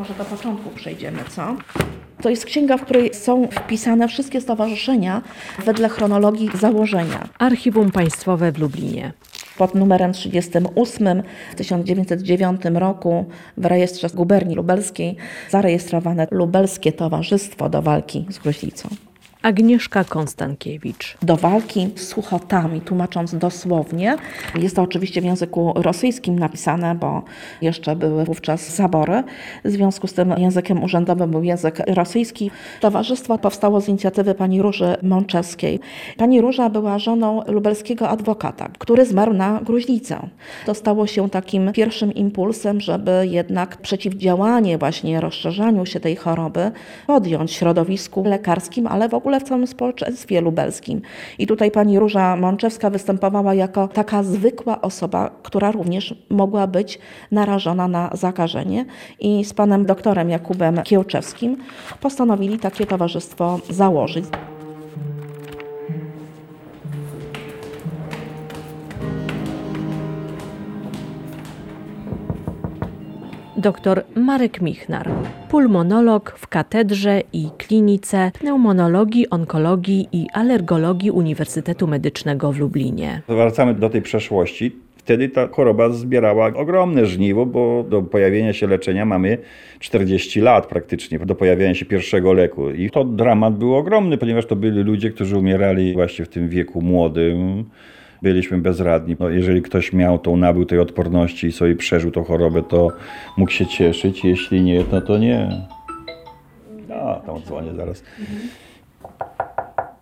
Może do początku przejdziemy, co? To jest księga, w której są wpisane wszystkie stowarzyszenia wedle chronologii założenia. Archiwum Państwowe w Lublinie. Pod numerem 38 w 1909 roku w rejestrze guberni lubelskiej zarejestrowane Lubelskie Towarzystwo do Walki z Gruźlicą. Agnieszka Konstankiewicz. do walki z suchotami, tłumacząc dosłownie. Jest to oczywiście w języku rosyjskim napisane, bo jeszcze były wówczas zabory. W związku z tym językiem urzędowym był język rosyjski. Towarzystwo powstało z inicjatywy pani Róży Mączewskiej. Pani Róża była żoną lubelskiego adwokata, który zmarł na gruźlicę. To stało się takim pierwszym impulsem, żeby jednak przeciwdziałanie właśnie rozszerzaniu się tej choroby podjąć środowisku lekarskim, ale w ogóle w całym społeczeństwie lubelskim. I tutaj pani Róża Mączewska występowała jako taka zwykła osoba, która również mogła być narażona na zakażenie. I z panem doktorem Jakubem Kiełczewskim postanowili takie towarzystwo założyć. Dr Marek Michnar, pulmonolog w katedrze i klinice pneumonologii, onkologii i alergologii Uniwersytetu Medycznego w Lublinie. Wracamy do tej przeszłości. Wtedy ta choroba zbierała ogromne żniwo, bo do pojawienia się leczenia mamy 40 lat praktycznie, do pojawienia się pierwszego leku. I to dramat był ogromny, ponieważ to byli ludzie, którzy umierali właśnie w tym wieku młodym. Byliśmy bezradni. No, jeżeli ktoś miał tą, nabył tej odporności i sobie przeżył tą chorobę, to mógł się cieszyć. Jeśli nie, no to nie. A, tam dzwonię zaraz.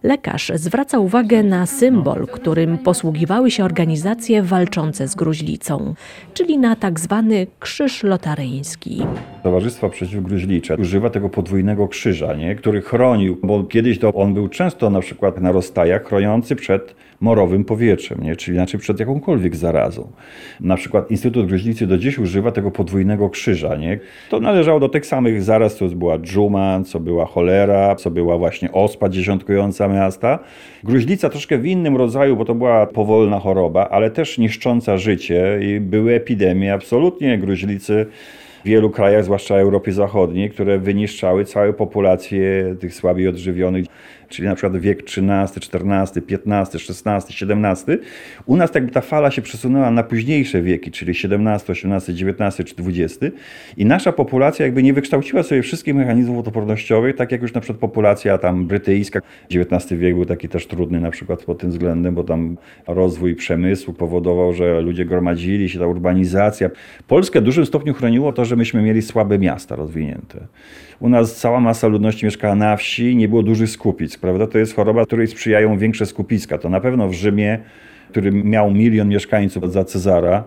Lekarz zwraca uwagę na symbol, którym posługiwały się organizacje walczące z gruźlicą, czyli na tak zwany krzyż lotaryński. Towarzystwo Przeciwgruźlicze używa tego podwójnego krzyża, nie? który chronił, bo kiedyś to on był często na przykład na rozstajach chroniący przed morowym powietrzem, nie? czyli znaczy przed jakąkolwiek zarazą. Na przykład Instytut Gruźlicy do dziś używa tego podwójnego krzyża. Nie? To należało do tych samych zaraz, co była dżuma, co była cholera, co była właśnie ospa dziesiątkująca miasta. Gruźlica troszkę w innym rodzaju, bo to była powolna choroba, ale też niszcząca życie i były epidemie absolutnie gruźlicy w wielu krajach, zwłaszcza Europie Zachodniej, które wyniszczały całe populacje tych słabiej odżywionych, czyli na przykład wiek XIII, XIV, XV, XVI, XVII. U nas tak jakby ta fala się przesunęła na późniejsze wieki, czyli XVII, XVIII, XIX czy XX i nasza populacja jakby nie wykształciła sobie wszystkich mechanizmów odpornościowych, tak jak już na przykład populacja tam brytyjska. XIX wiek był taki też trudny na przykład pod tym względem, bo tam rozwój przemysłu powodował, że ludzie gromadzili się, ta urbanizacja. Polskę w dużym stopniu chroniło to, że myśmy mieli słabe miasta rozwinięte. U nas cała masa ludności mieszkała na wsi, nie było dużych skupisk, prawda? To jest choroba, której sprzyjają większe skupiska. To na pewno w Rzymie, który miał milion mieszkańców za Cezara,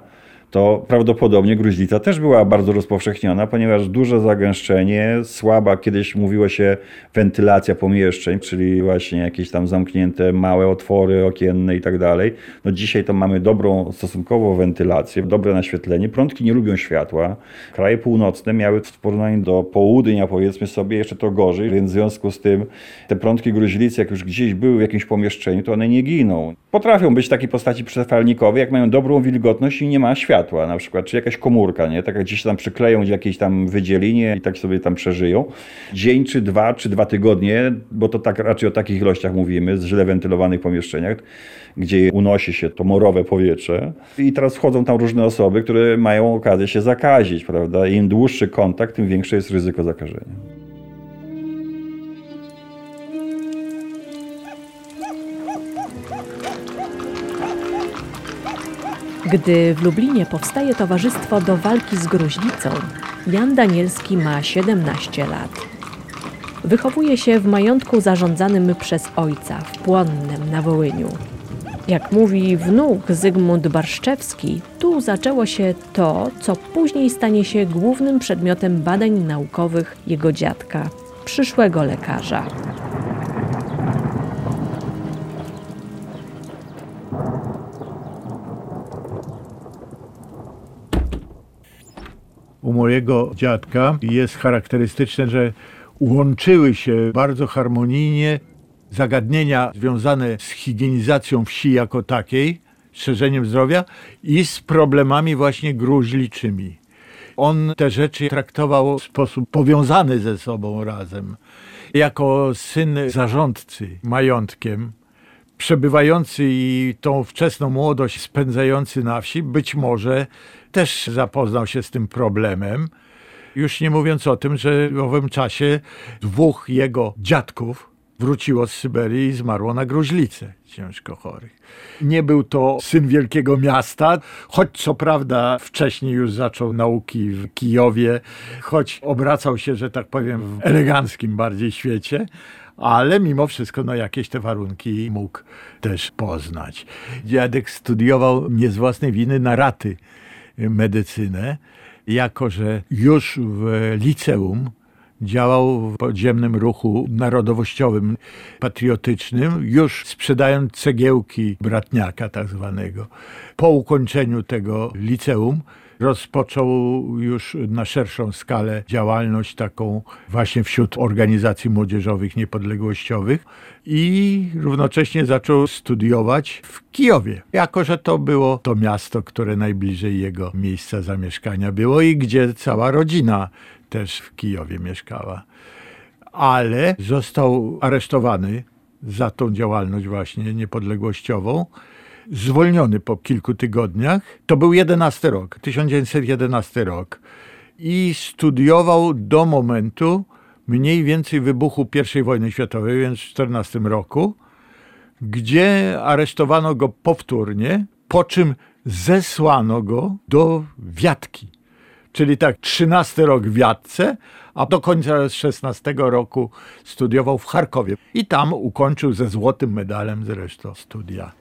to prawdopodobnie gruźlica też była bardzo rozpowszechniona, ponieważ duże zagęszczenie, słaba, kiedyś mówiło się wentylacja pomieszczeń, czyli właśnie jakieś tam zamknięte małe otwory okienne i tak dalej. No dzisiaj to mamy dobrą stosunkowo wentylację, dobre naświetlenie. Prądki nie lubią światła. Kraje północne miały w porównaniu do południa, powiedzmy sobie, jeszcze to gorzej, więc w związku z tym te prądki gruźlicy, jak już gdzieś były w jakimś pomieszczeniu, to one nie giną. Potrafią być w takiej postaci przefalnikowej, jak mają dobrą wilgotność i nie ma światła na przykład, czy jakaś komórka, nie? Tak jak gdzieś tam przykleją jakieś tam wydzielinie i tak sobie tam przeżyją. Dzień czy dwa, czy dwa tygodnie, bo to tak raczej o takich ilościach mówimy, z źle wentylowanych pomieszczeniach, gdzie unosi się to morowe powietrze. I teraz wchodzą tam różne osoby, które mają okazję się zakazić, prawda? Im dłuższy kontakt, tym większe jest ryzyko zakażenia. Gdy w Lublinie powstaje Towarzystwo do Walki z Gruźlicą, Jan Danielski ma 17 lat. Wychowuje się w majątku zarządzanym przez ojca w Płonnem na Wołyniu. Jak mówi wnuk Zygmunt Barszczewski, tu zaczęło się to, co później stanie się głównym przedmiotem badań naukowych jego dziadka, przyszłego lekarza. U mojego dziadka jest charakterystyczne, że łączyły się bardzo harmonijnie zagadnienia związane z higienizacją wsi jako takiej, szerzeniem zdrowia i z problemami właśnie gruźliczymi. On te rzeczy traktował w sposób powiązany ze sobą razem. Jako syn zarządcy majątkiem, przebywający i tą wczesną młodość spędzający na wsi, być może też zapoznał się z tym problemem. Już nie mówiąc o tym, że w owym czasie dwóch jego dziadków wróciło z Syberii i zmarło na gruźlicę ciężko chorych. Nie był to syn wielkiego miasta, choć co prawda wcześniej już zaczął nauki w Kijowie, choć obracał się, że tak powiem, w eleganckim bardziej świecie, ale mimo wszystko no, jakieś te warunki mógł też poznać. Dziadek studiował nie z własnej winy na raty medycynę, jako że już w liceum działał w podziemnym ruchu narodowościowym, patriotycznym, już sprzedając cegiełki bratniaka tak zwanego. Po ukończeniu tego liceum rozpoczął już na szerszą skalę działalność taką właśnie wśród organizacji młodzieżowych niepodległościowych i równocześnie zaczął studiować w Kijowie, jako że to było to miasto, które najbliżej jego miejsca zamieszkania było i gdzie cała rodzina też w Kijowie mieszkała. Ale został aresztowany za tą działalność właśnie niepodległościową zwolniony po kilku tygodniach. To był 11 rok, 1911 rok. I studiował do momentu mniej więcej wybuchu I wojny światowej, więc w 14 roku, gdzie aresztowano go powtórnie, po czym zesłano go do Wiatki. Czyli tak, 13 rok w Wiatce, a do końca 16 roku studiował w Charkowie. I tam ukończył ze złotym medalem zresztą studia.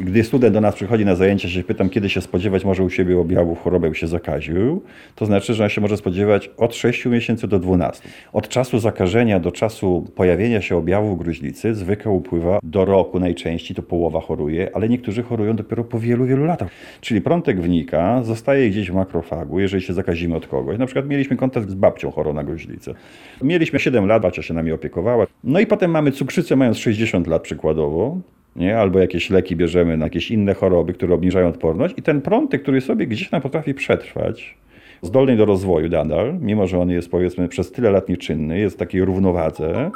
Gdy student do nas przychodzi na zajęcia, się pytam, kiedy się spodziewać może u siebie objawów choroby, by się zakaził, to znaczy, że on się może spodziewać od 6 miesięcy do 12. Od czasu zakażenia do czasu pojawienia się objawów gruźlicy zwykle upływa do roku najczęściej, to połowa choruje, ale niektórzy chorują dopiero po wielu, wielu latach. Czyli prątek wnika, zostaje gdzieś w makrofagu, jeżeli się zakazimy od kogoś. Na przykład mieliśmy kontakt z babcią chorą na gruźlicę. Mieliśmy 7 lat, babcia się nami opiekowała. No i potem mamy cukrzycę mając 60 lat przykładowo, nie? albo jakieś leki bierzemy na jakieś inne choroby, które obniżają odporność i ten prątek, który sobie gdzieś tam potrafi przetrwać, zdolny do rozwoju nadal, mimo że on jest powiedzmy przez tyle lat nieczynny, jest w takiej równowadze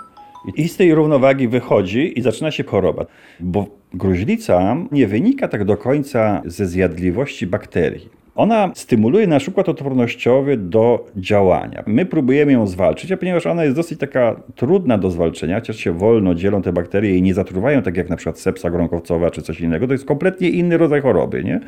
i z tej równowagi wychodzi i zaczyna się choroba, bo gruźlica nie wynika tak do końca ze zjadliwości bakterii. Ona stymuluje nasz układ odpornościowy do działania. My próbujemy ją zwalczyć, a ponieważ ona jest dosyć taka trudna do zwalczenia, chociaż się wolno dzielą te bakterie i nie zatruwają, tak jak na przykład sepsa gronkowcowa czy coś innego, to jest kompletnie inny rodzaj choroby. Nie?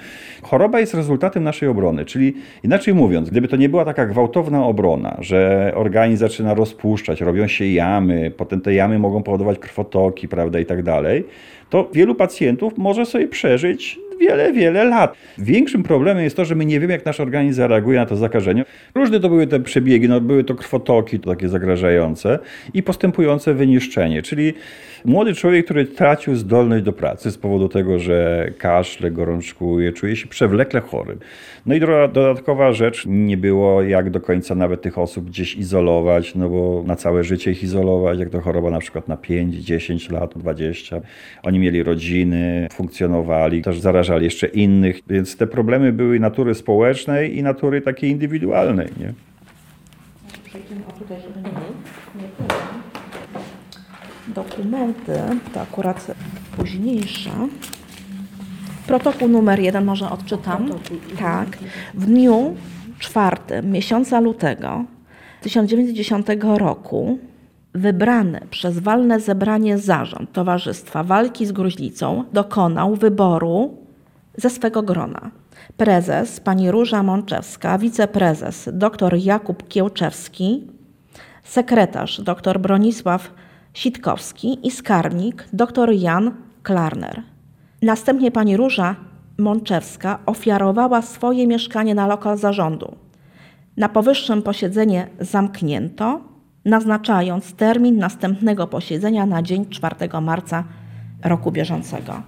Choroba jest rezultatem naszej obrony, czyli inaczej mówiąc, gdyby to nie była taka gwałtowna obrona, że organizm zaczyna rozpuszczać, robią się jamy, potem te jamy mogą powodować krwotoki, prawda, i tak dalej, to wielu pacjentów może sobie przeżyć wiele, wiele lat. Większym problemem jest to, że my nie wiemy, jak nasz organizm zareaguje na to zakażenie. Różne to były te przebiegi, no, były to krwotoki to takie zagrażające i postępujące wyniszczenie, czyli młody człowiek, który tracił zdolność do pracy z powodu tego, że kaszle, gorączkuje, czuje się przewlekle chory. No i dodatkowa rzecz, nie było jak do końca nawet tych osób gdzieś izolować, no bo na całe życie ich izolować, jak to choroba na przykład na 5, 10 lat, 20. Oni mieli rodziny, funkcjonowali, też zarażali jeszcze innych, więc te problemy były natury społecznej i natury takiej indywidualnej. Nie? Przejdziemy o tutaj, żeby nie, nie było. Dokumenty, to akurat późniejsze. Protokół numer jeden, może odczytam. Tak. W dniu czwartym miesiąca lutego 1910 roku wybrany przez walne zebranie zarząd Towarzystwa Walki z Gruźlicą dokonał wyboru ze swego grona. Prezes pani Róża Mączewska, wiceprezes dr Jakub Kiełczewski, sekretarz dr Bronisław Sitkowski i skarbnik dr Jan Klarner. Następnie pani Róża Mączewska ofiarowała swoje mieszkanie na lokal zarządu. Na powyższym posiedzenie zamknięto, naznaczając termin następnego posiedzenia na dzień 4 marca roku bieżącego.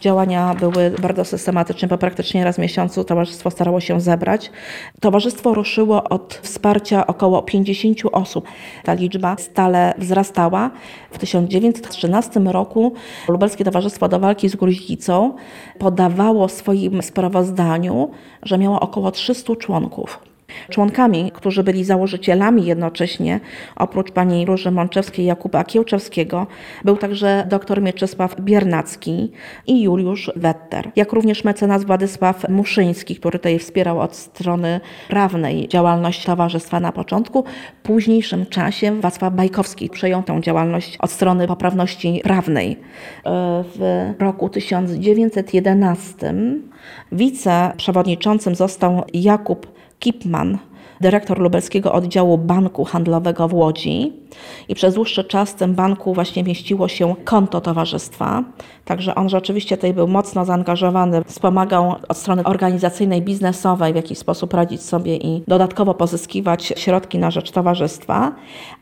Działania były bardzo systematyczne, bo praktycznie raz w miesiącu towarzystwo starało się zebrać. Towarzystwo ruszyło od wsparcia około 50 osób. Ta liczba stale wzrastała. W 1913 roku Lubelskie Towarzystwo do Walki z Gruźlicą podawało w swoim sprawozdaniu, że miało około 300 członków. Członkami, którzy byli założycielami jednocześnie, oprócz pani Róży Mączewskiej i Jakuba Kiełczewskiego, był także dr Mieczysław Biernacki i Juliusz Wetter, jak również mecenas Władysław Muszyński, który tutaj wspierał od strony prawnej działalność towarzystwa na początku. W późniejszym czasie Wacław Bajkowski przejął tę działalność od strony poprawności prawnej. W roku 1911 wiceprzewodniczącym został Jakub Kipman, dyrektor lubelskiego oddziału Banku Handlowego w Łodzi. I przez dłuższy czas w tym banku właśnie mieściło się konto towarzystwa. Także on rzeczywiście tutaj był mocno zaangażowany, wspomagał od strony organizacyjnej, biznesowej, w jakiś sposób radzić sobie i dodatkowo pozyskiwać środki na rzecz towarzystwa.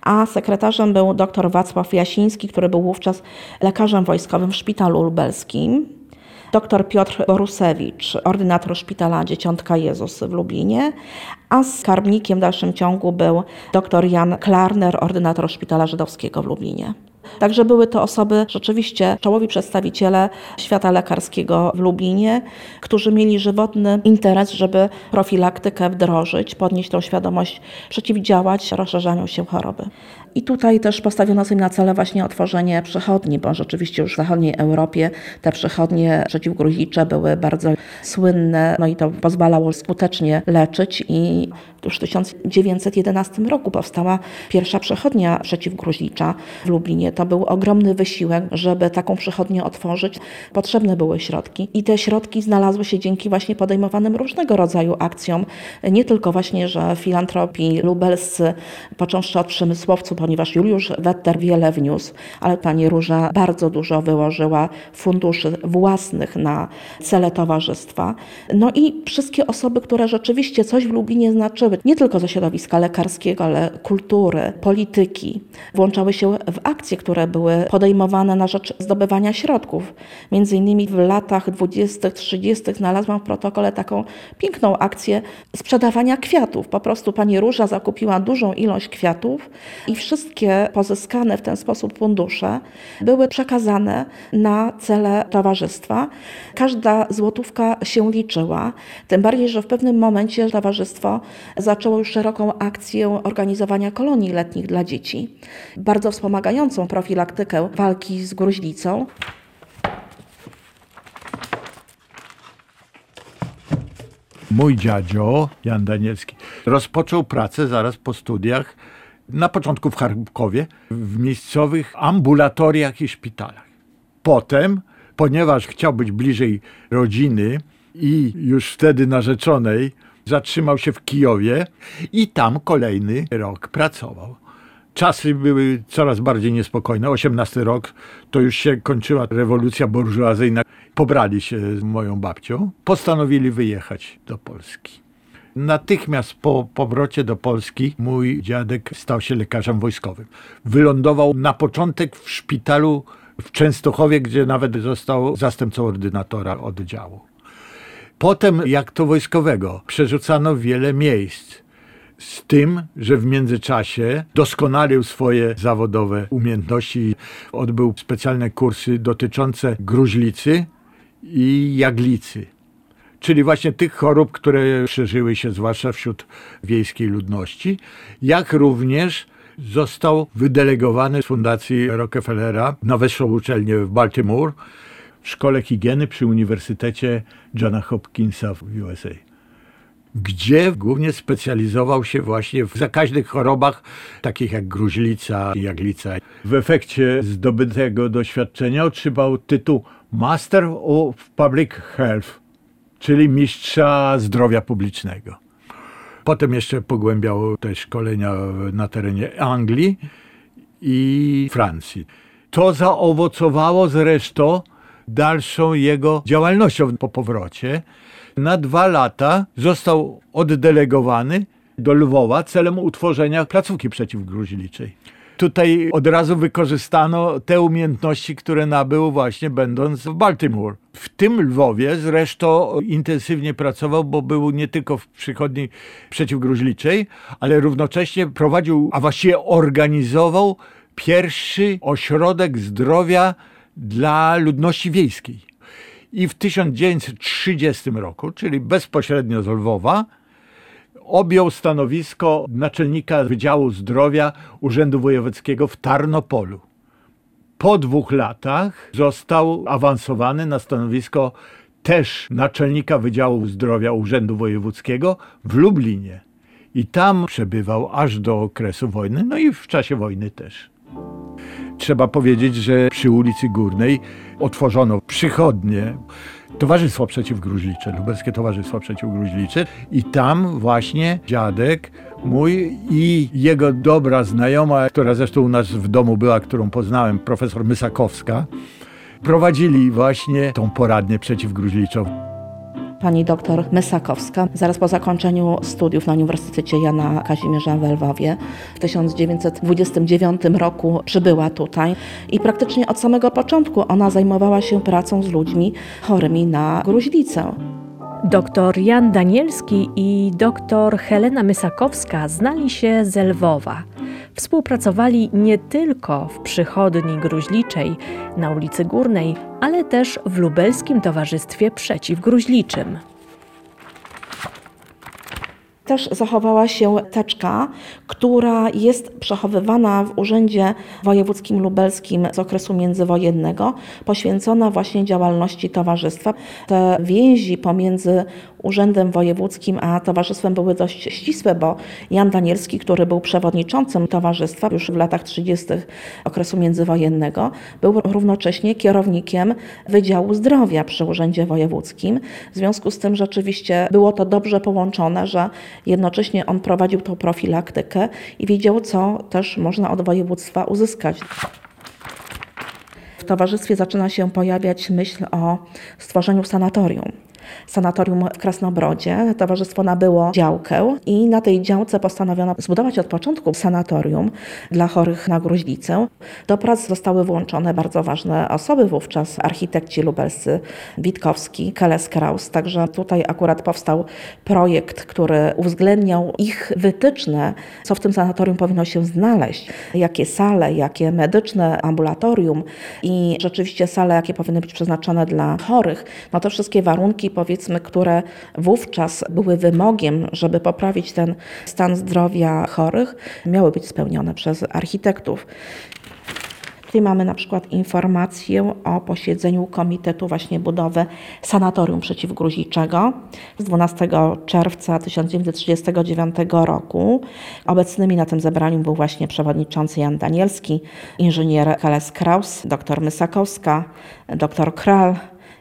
A sekretarzem był dr Wacław Jasiński, który był wówczas lekarzem wojskowym w szpitalu lubelskim dr Piotr Borusewicz, ordynator szpitala Dzieciątka Jezus w Lublinie, a skarbnikiem w dalszym ciągu był dr Jan Klarner, ordynator szpitala żydowskiego w Lublinie. Także były to osoby, rzeczywiście czołowi przedstawiciele świata lekarskiego w Lublinie, którzy mieli żywotny interes, żeby profilaktykę wdrożyć, podnieść tą świadomość, przeciwdziałać rozszerzaniu się choroby. I tutaj też postawiono sobie na cele właśnie otworzenie przychodni, bo rzeczywiście już w zachodniej Europie te przychodnie przeciwgruźlicze były bardzo słynne, no i to pozwalało skutecznie leczyć i już w 1911 roku powstała pierwsza przychodnia przeciwgruźlicza w Lublinie. To był ogromny wysiłek, żeby taką przychodnię otworzyć. Potrzebne były środki i te środki znalazły się dzięki właśnie podejmowanym różnego rodzaju akcjom, nie tylko właśnie, że filantropii lubelscy, począwszy od przemysłowców, ponieważ Juliusz Wetter wiele wniósł, ale pani Róża bardzo dużo wyłożyła funduszy własnych na cele towarzystwa. No i wszystkie osoby, które rzeczywiście coś w Lublinie znaczyły, nie tylko ze środowiska lekarskiego, ale kultury, polityki, włączały się w akcje, które były podejmowane na rzecz zdobywania środków. Między innymi w latach 20., 30. znalazłam w protokole taką piękną akcję sprzedawania kwiatów. Po prostu pani Róża zakupiła dużą ilość kwiatów i wszystkie pozyskane w ten sposób fundusze były przekazane na cele towarzystwa. Każda złotówka się liczyła, tym bardziej, że w pewnym momencie towarzystwo zaczęło już szeroką akcję organizowania kolonii letnich dla dzieci, bardzo wspomagającą profilaktykę walki z gruźlicą. Mój dziadzio, Jan Danielski, rozpoczął pracę zaraz po studiach, na początku w Charkowie, w miejscowych ambulatoriach i szpitalach. Potem, ponieważ chciał być bliżej rodziny i już wtedy narzeczonej, zatrzymał się w Kijowie i tam kolejny rok pracował. Czasy były coraz bardziej niespokojne. 18 rok to już się kończyła rewolucja burżuazyjna. Pobrali się z moją babcią, postanowili wyjechać do Polski. Natychmiast po powrocie do Polski mój dziadek stał się lekarzem wojskowym. Wylądował na początek w szpitalu w Częstochowie, gdzie nawet został zastępcą ordynatora oddziału. Potem, jak to wojskowego, przerzucano wiele miejsc. Z tym, że w międzyczasie doskonalił swoje zawodowe umiejętności. Odbył specjalne kursy dotyczące gruźlicy i jaglicy czyli właśnie tych chorób, które szerzyły się zwłaszcza wśród wiejskiej ludności, jak również został wydelegowany z Fundacji Rockefellera na wyższą uczelnię w Baltimore w Szkole Higieny przy Uniwersytecie Johna Hopkinsa w USA gdzie głównie specjalizował się właśnie w zakaźnych chorobach, takich jak gruźlica i jaglica. W efekcie zdobytego doświadczenia otrzymał tytuł Master of Public Health czyli mistrza zdrowia publicznego. Potem jeszcze pogłębiał te szkolenia na terenie Anglii i Francji. To zaowocowało zresztą dalszą jego działalnością po powrocie. Na dwa lata został oddelegowany do Lwowa celem utworzenia placówki przeciwgruźliczej. Tutaj od razu wykorzystano te umiejętności, które nabył właśnie będąc w Baltimore. W tym Lwowie zresztą intensywnie pracował, bo był nie tylko w przychodni przeciwgruźliczej, ale równocześnie prowadził, a właściwie organizował pierwszy ośrodek zdrowia dla ludności wiejskiej. I w 1930 roku, czyli bezpośrednio z Lwowa, objął stanowisko naczelnika Wydziału Zdrowia Urzędu Wojewódzkiego w Tarnopolu. Po dwóch latach został awansowany na stanowisko też naczelnika Wydziału Zdrowia Urzędu Wojewódzkiego w Lublinie. I tam przebywał aż do okresu wojny, no i w czasie wojny też. Trzeba powiedzieć, że przy ulicy Górnej otworzono przychodnie Towarzystwo Przeciwgruźlicze, Lubelskie Towarzystwo Przeciwgruźlicze i tam właśnie dziadek mój i jego dobra znajoma, która zresztą u nas w domu była, którą poznałem, profesor Mysakowska, prowadzili właśnie tą poradnię przeciwgruźliczą. Pani doktor Mysakowska zaraz po zakończeniu studiów na Uniwersytecie Jana Kazimierza w Lwowie w 1929 roku przybyła tutaj i praktycznie od samego początku ona zajmowała się pracą z ludźmi chorymi na gruźlicę. Doktor Jan Danielski i doktor Helena Mysakowska znali się z Lwowa. Współpracowali nie tylko w przychodni gruźliczej na ulicy Górnej, ale też w Lubelskim Towarzystwie Przeciwgruźliczym. Też zachowała się teczka, która jest przechowywana w Urzędzie Wojewódzkim Lubelskim z okresu międzywojennego, poświęcona właśnie działalności towarzystwa. Te więzi pomiędzy Urzędem Wojewódzkim a towarzystwem były dość ścisłe, bo Jan Danielski, który był przewodniczącym towarzystwa już w latach 30. okresu międzywojennego, był równocześnie kierownikiem Wydziału Zdrowia przy Urzędzie Wojewódzkim. W związku z tym rzeczywiście było to dobrze połączone, że jednocześnie on prowadził tą profilaktykę i wiedział, co też można od województwa uzyskać. W towarzystwie zaczyna się pojawiać myśl o stworzeniu sanatorium sanatorium w Krasnobrodzie. Towarzystwo nabyło działkę i na tej działce postanowiono zbudować od początku sanatorium dla chorych na gruźlicę. Do prac zostały włączone bardzo ważne osoby wówczas, architekci lubelscy Witkowski, Keles Kraus. Także tutaj akurat powstał projekt, który uwzględniał ich wytyczne, co w tym sanatorium powinno się znaleźć, jakie sale, jakie medyczne ambulatorium i rzeczywiście sale, jakie powinny być przeznaczone dla chorych. No to wszystkie warunki powiedzmy, które wówczas były wymogiem, żeby poprawić ten stan zdrowia chorych, miały być spełnione przez architektów. Tutaj mamy na przykład informację o posiedzeniu Komitetu właśnie budowy sanatorium przeciwgruźliczego z 12 czerwca 1939 roku. Obecnymi na tym zebraniu był właśnie przewodniczący Jan Danielski, inżynier Heles Kraus, dr Mysakowska, dr Kral,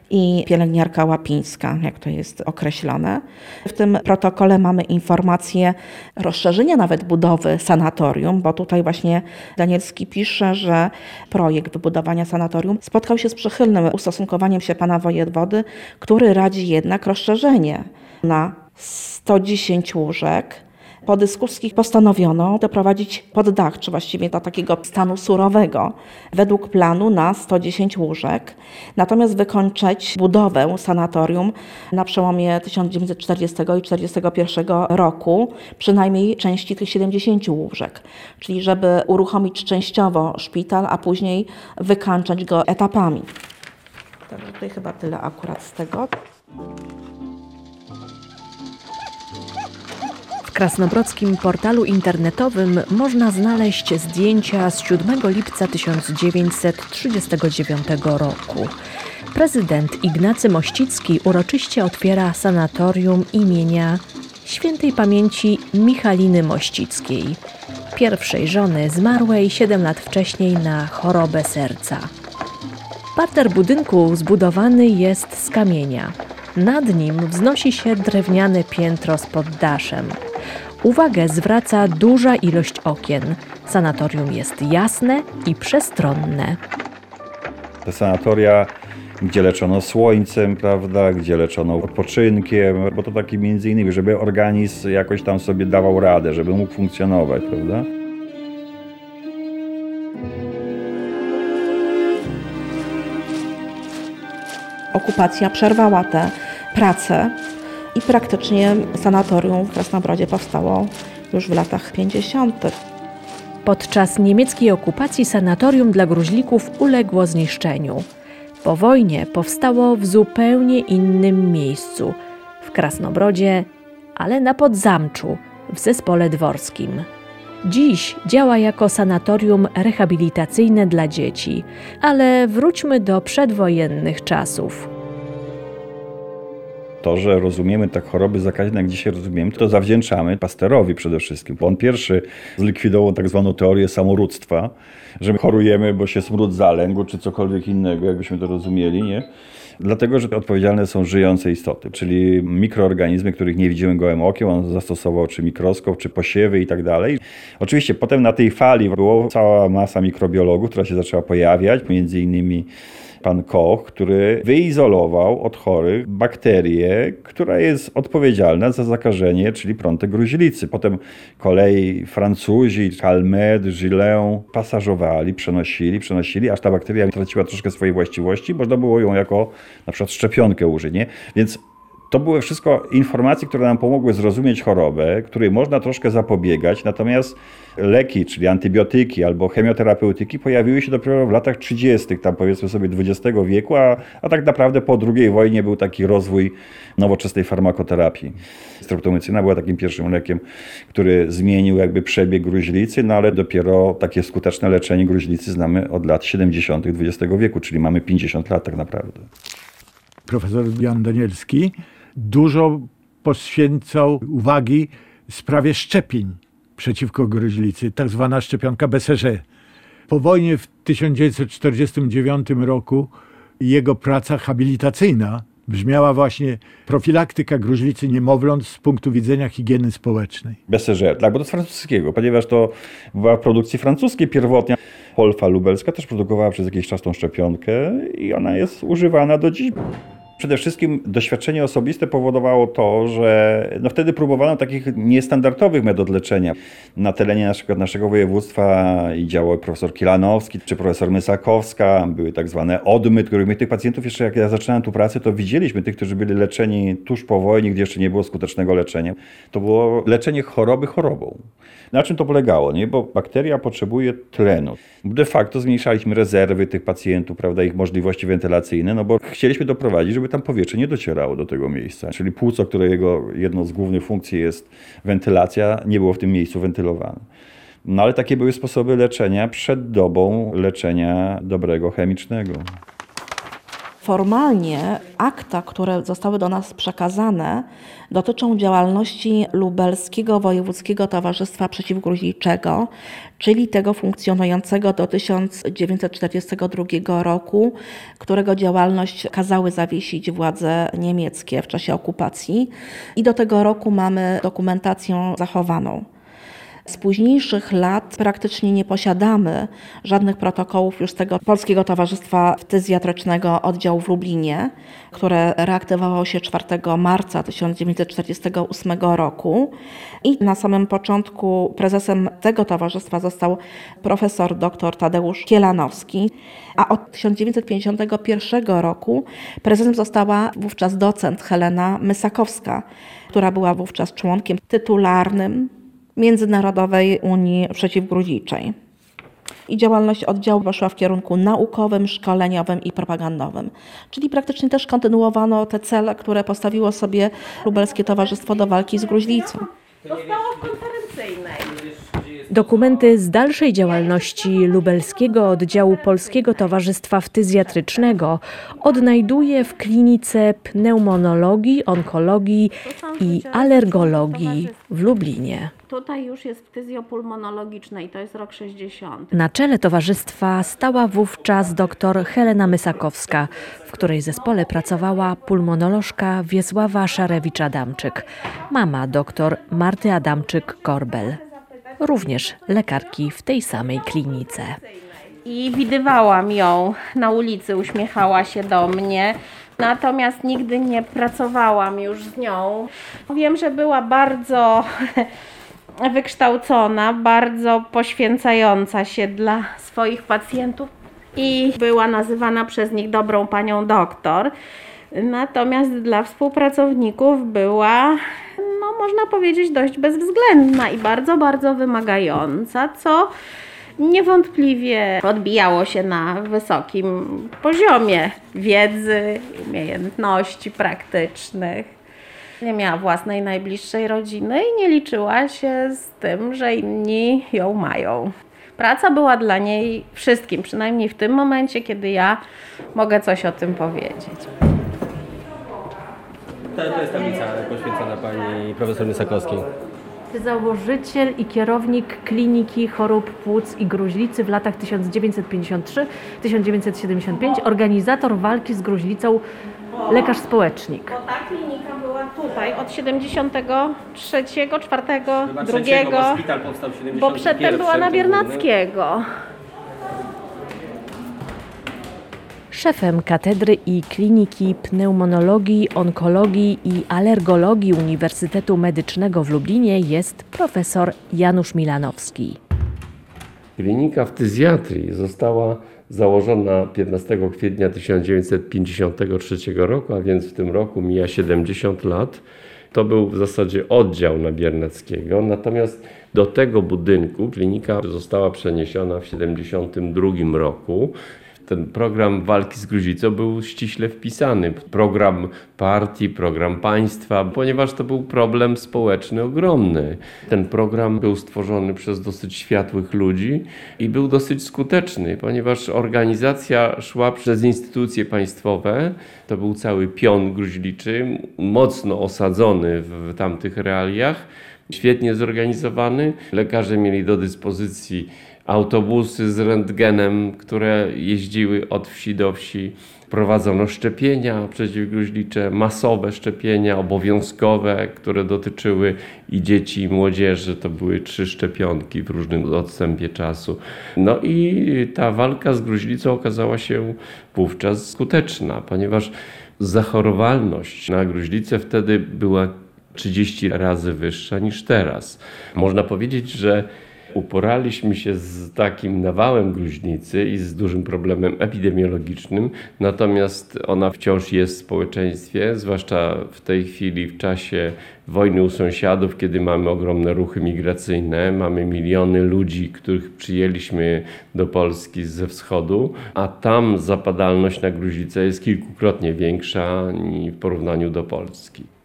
i pielęgniarka łapińska, jak to jest określone. W tym protokole mamy informację rozszerzenia nawet budowy sanatorium, bo tutaj właśnie Danielski pisze, że projekt wybudowania sanatorium spotkał się z przychylnym ustosunkowaniem się pana wojewody, który radzi jednak rozszerzenie na 110 łóżek po dyskusji postanowiono doprowadzić pod dach, czy właściwie do takiego stanu surowego, według planu na 110 łóżek. Natomiast wykończyć budowę sanatorium na przełomie 1940 i 1941 roku, przynajmniej części tych 70 łóżek. Czyli żeby uruchomić częściowo szpital, a później wykańczać go etapami. Tutaj chyba tyle akurat z tego. Krasnobrodzkim portalu internetowym można znaleźć zdjęcia z 7 lipca 1939 roku. Prezydent Ignacy Mościcki uroczyście otwiera sanatorium imienia świętej pamięci Michaliny Mościckiej, pierwszej żony zmarłej 7 lat wcześniej na chorobę serca. Parter budynku zbudowany jest z kamienia. Nad nim wznosi się drewniane piętro z poddaszem. Uwagę zwraca duża ilość okien. Sanatorium jest jasne i przestronne. Te sanatoria, gdzie leczono słońcem, prawda, gdzie leczono odpoczynkiem, bo to taki między innymi, żeby organizm jakoś tam sobie dawał radę, żeby mógł funkcjonować, prawda? Okupacja przerwała te prace i praktycznie sanatorium w Krasnobrodzie powstało już w latach 50. Podczas niemieckiej okupacji sanatorium dla gruźlików uległo zniszczeniu. Po wojnie powstało w zupełnie innym miejscu w Krasnobrodzie, ale na Podzamczu, w zespole dworskim. Dziś działa jako sanatorium rehabilitacyjne dla dzieci, ale wróćmy do przedwojennych czasów. To, że rozumiemy tak choroby zakaźne, jak dzisiaj rozumiemy, to zawdzięczamy Pasterowi przede wszystkim. Bo on pierwszy zlikwidował tak zwaną teorię samorództwa, że my chorujemy, bo się smród zalęgł, czy cokolwiek innego, jakbyśmy to rozumieli, nie? Dlatego, że odpowiedzialne są żyjące istoty, czyli mikroorganizmy, których nie widzimy gołym okiem. On zastosował czy mikroskop, czy posiewy i tak dalej. Oczywiście potem na tej fali była cała masa mikrobiologów, która się zaczęła pojawiać, między innymi pan Koch, który wyizolował od chorych bakterię, która jest odpowiedzialna za zakażenie, czyli prątek gruźlicy. Potem kolei Francuzi, Calmed, Gillet pasażowali, przenosili, przenosili, aż ta bakteria traciła troszkę swojej właściwości. Można było ją jako na przykład szczepionkę użyć. Nie? Więc to były wszystko informacje, które nam pomogły zrozumieć chorobę, której można troszkę zapobiegać, natomiast leki, czyli antybiotyki albo chemioterapeutyki pojawiły się dopiero w latach 30., tam powiedzmy sobie XX wieku, a, a tak naprawdę po II wojnie był taki rozwój nowoczesnej farmakoterapii. Streptomycyna była takim pierwszym lekiem, który zmienił jakby przebieg gruźlicy, no ale dopiero takie skuteczne leczenie gruźlicy znamy od lat 70. XX wieku, czyli mamy 50 lat tak naprawdę. Profesor Jan Danielski dużo poświęcał uwagi sprawie szczepień przeciwko gruźlicy, tak zwana szczepionka BCG. Po wojnie w 1949 roku jego praca habilitacyjna brzmiała właśnie profilaktyka gruźlicy niemowląt z punktu widzenia higieny społecznej. BCG, tak, bo to z francuskiego, ponieważ to była produkcji francuskiej pierwotnie. Polfa lubelska też produkowała przez jakiś czas tą szczepionkę i ona jest używana do dziś. Przede wszystkim doświadczenie osobiste powodowało to, że no wtedy próbowano takich niestandardowych metod leczenia. Na terenie na przykład naszego województwa działał profesor Kilanowski czy profesor Mysakowska, były tak zwane odmy, których my tych pacjentów jeszcze jak ja zaczynałem tu pracę, to widzieliśmy tych, którzy byli leczeni tuż po wojnie, gdzie jeszcze nie było skutecznego leczenia. To było leczenie choroby chorobą. Na czym to polegało? Nie? Bo bakteria potrzebuje tlenu. De facto zmniejszaliśmy rezerwy tych pacjentów, prawda, ich możliwości wentylacyjne, no bo chcieliśmy doprowadzić, żeby tam powietrze nie docierało do tego miejsca. Czyli płuco, którego jedną z głównych funkcji jest wentylacja, nie było w tym miejscu wentylowane. No ale takie były sposoby leczenia przed dobą leczenia dobrego chemicznego. Formalnie akta, które zostały do nas przekazane, dotyczą działalności Lubelskiego Wojewódzkiego Towarzystwa Przeciwgruźliczego, czyli tego funkcjonującego do 1942 roku, którego działalność kazały zawiesić władze niemieckie w czasie okupacji. I do tego roku mamy dokumentację zachowaną. Z późniejszych lat praktycznie nie posiadamy żadnych protokołów już tego Polskiego Towarzystwa Ftyzjatrycznego oddziału w Lublinie, które reaktywowało się 4 marca 1948 roku. I na samym początku prezesem tego towarzystwa został profesor dr Tadeusz Kielanowski, a od 1951 roku prezesem została wówczas docent Helena Mysakowska, która była wówczas członkiem tytularnym Międzynarodowej Unii Przeciwgruźliczej. I działalność oddziału poszła w kierunku naukowym, szkoleniowym i propagandowym. Czyli praktycznie też kontynuowano te cele, które postawiło sobie Lubelskie Towarzystwo do walki z gruźlicą. Zostało w konferencyjnej. Dokumenty z dalszej działalności lubelskiego oddziału Polskiego Towarzystwa Ftyzjatrycznego odnajduje w klinice pneumonologii, onkologii i alergologii w Lublinie. Tutaj już jest ftyzjopulmonologiczna i to jest rok 60. Na czele towarzystwa stała wówczas dr Helena Mysakowska, w której zespole pracowała pulmonolożka Wiesława Szarewicz-Adamczyk, mama dr Marty Adamczyk-Korbel, również lekarki w tej samej klinice. I widywałam ją na ulicy, uśmiechała się do mnie. Natomiast nigdy nie pracowałam już z nią. Wiem, że była bardzo wykształcona, bardzo poświęcająca się dla swoich pacjentów. i była nazywana przez nich dobrą panią doktor. Natomiast dla współpracowników była, no można powiedzieć, dość bezwzględna i bardzo, bardzo wymagająca, co niewątpliwie odbijało się na wysokim poziomie wiedzy, umiejętności praktycznych. Nie miała własnej najbliższej rodziny i nie liczyła się z tym, że inni ją mają. Praca była dla niej wszystkim, przynajmniej w tym momencie, kiedy ja mogę coś o tym powiedzieć. To, to jest tablica poświęcona pani profesor Mysakowskiej. Założyciel i kierownik Kliniki Chorób Płuc i Gruźlicy w latach 1953-1975, organizator walki z gruźlicą, lekarz społecznik. Bo ta klinika była tutaj od 73, 4, 2, szpital powstał w 71. bo przedtem była na Biernackiego. Szefem katedry i kliniki pneumonologii, onkologii i alergologii Uniwersytetu Medycznego w Lublinie jest profesor Janusz Milanowski. Klinika ftyzjatrii została założona 15 kwietnia 1953 roku, a więc w tym roku mija 70 lat. To był w zasadzie oddział na Biernackiego, natomiast do tego budynku klinika została przeniesiona w 72 roku. Ten program walki z gruźlicą był ściśle wpisany. Program partii, program państwa, ponieważ to był problem społeczny ogromny. Ten program był stworzony przez dosyć światłych ludzi i był dosyć skuteczny, ponieważ organizacja szła przez instytucje państwowe. To był cały pion gruźliczy, mocno osadzony w tamtych realiach, świetnie zorganizowany. Lekarze mieli do dyspozycji autobusy z rentgenem, które jeździły od wsi do wsi. Prowadzono szczepienia przeciwgruźlicze, masowe szczepienia, obowiązkowe, które dotyczyły i dzieci, i młodzieży. To były trzy szczepionki w różnym odstępie czasu. No i ta walka z gruźlicą okazała się wówczas skuteczna, ponieważ zachorowalność na gruźlicę wtedy była 30 razy wyższa niż teraz. Można powiedzieć, że uporaliśmy się z takim nawałem gruźlicy i z dużym problemem epidemiologicznym, natomiast ona wciąż jest w społeczeństwie, zwłaszcza w tej chwili, w czasie wojny u sąsiadów, kiedy mamy ogromne ruchy migracyjne, mamy miliony ludzi, których przyjęliśmy do Polski ze wschodu, a tam zapadalność na gruźlicę jest kilkukrotnie większa w porównaniu do Polski.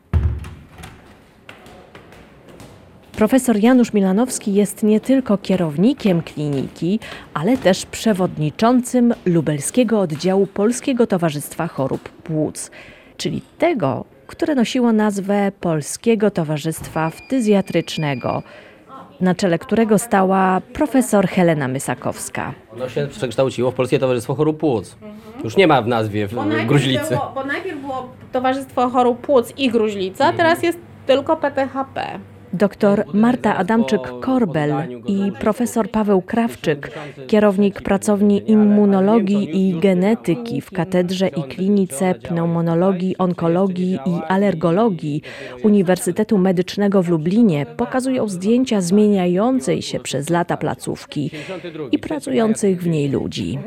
Profesor Janusz Milanowski jest nie tylko kierownikiem kliniki, ale też przewodniczącym lubelskiego oddziału Polskiego Towarzystwa Chorób Płuc, czyli tego, które nosiło nazwę Polskiego Towarzystwa Ftyzjatrycznego, na czele którego stała profesor Helena Mysakowska. Ono się przekształciło w Polskie Towarzystwo Chorób Płuc. Już nie ma w nazwie w, Bo najpierw gruźlicy. Było, bo najpierw było Towarzystwo Chorób Płuc i Gruźlica, a teraz jest tylko PTHP. Dr Marta Adamczyk-Korbel i profesor Paweł Krawczyk, kierownik pracowni immunologii i genetyki w Katedrze i Klinice Pneumonologii, Onkologii i Alergologii Uniwersytetu Medycznego w Lublinie, pokazują zdjęcia zmieniającej się przez lata placówki i pracujących w niej ludzi.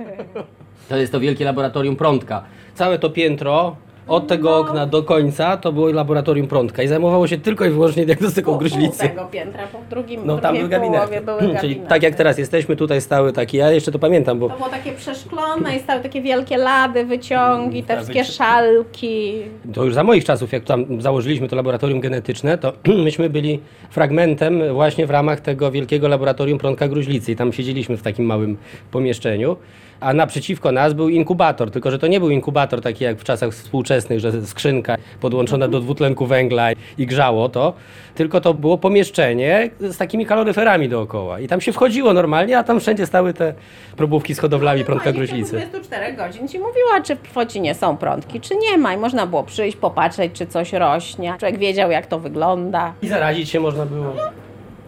To jest to wielkie laboratorium Prądka. Całe to piętro od tego okna do końca to było laboratorium Prądka i zajmowało się tylko i wyłącznie diagnostyką gruźlicy. Pół tego piętra, po drugim No tam był gabinet. były Czyli gabinety. tak jak teraz jesteśmy, tutaj stały takie, ja jeszcze to pamiętam, bo To było takie przeszklone i stały takie wielkie lady, wyciągi, te wszystkie szalki. To już za moich czasów, jak tam założyliśmy to laboratorium genetyczne, to myśmy byli fragmentem właśnie w ramach tego wielkiego laboratorium prądka gruźlicy i tam siedzieliśmy w takim małym pomieszczeniu. A naprzeciwko nas był inkubator, tylko że to nie był inkubator taki jak w czasach współczesnych, że skrzynka podłączona do dwutlenku węgla i grzało to, tylko to było pomieszczenie z takimi kaloryferami dookoła. I tam się wchodziło normalnie, a tam wszędzie stały te probówki z hodowlami prądka w ciągu gruźlicy. 24 godzin ci mówiła, czy w Focinie są prądki, czy nie ma. I można było przyjść, popatrzeć, czy coś rośnie. Człowiek wiedział, jak to wygląda. I zarazić się można było.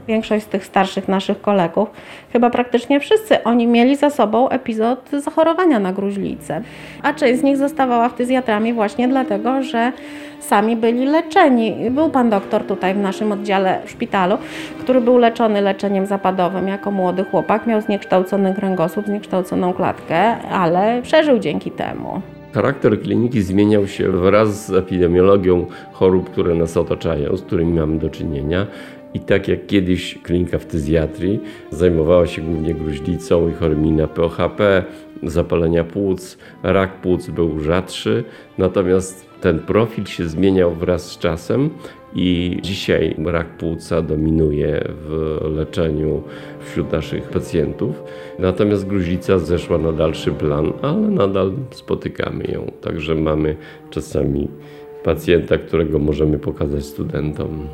Większość z tych starszych naszych kolegów, chyba praktycznie wszyscy, oni mieli za sobą epizod zachorowania na gruźlicę. A część z nich zostawała ftyzjatrami właśnie dlatego, że sami byli leczeni. Był pan doktor tutaj w naszym oddziale w szpitalu, który był leczony leczeniem zapadowym jako młody chłopak, miał zniekształcony kręgosłup, zniekształconą klatkę, ale przeżył dzięki temu. Charakter kliniki zmieniał się wraz z epidemiologią chorób, które nas otaczają, z którymi mamy do czynienia. I tak jak kiedyś klinika ftyzjatrii zajmowała się głównie gruźlicą i chorymi na POHP, zapalenia płuc, rak płuc był rzadszy, natomiast ten profil się zmieniał wraz z czasem i dzisiaj rak płuca dominuje w leczeniu wśród naszych pacjentów. Natomiast gruźlica zeszła na dalszy plan, ale nadal spotykamy ją. Także mamy czasami pacjenta, którego możemy pokazać studentom.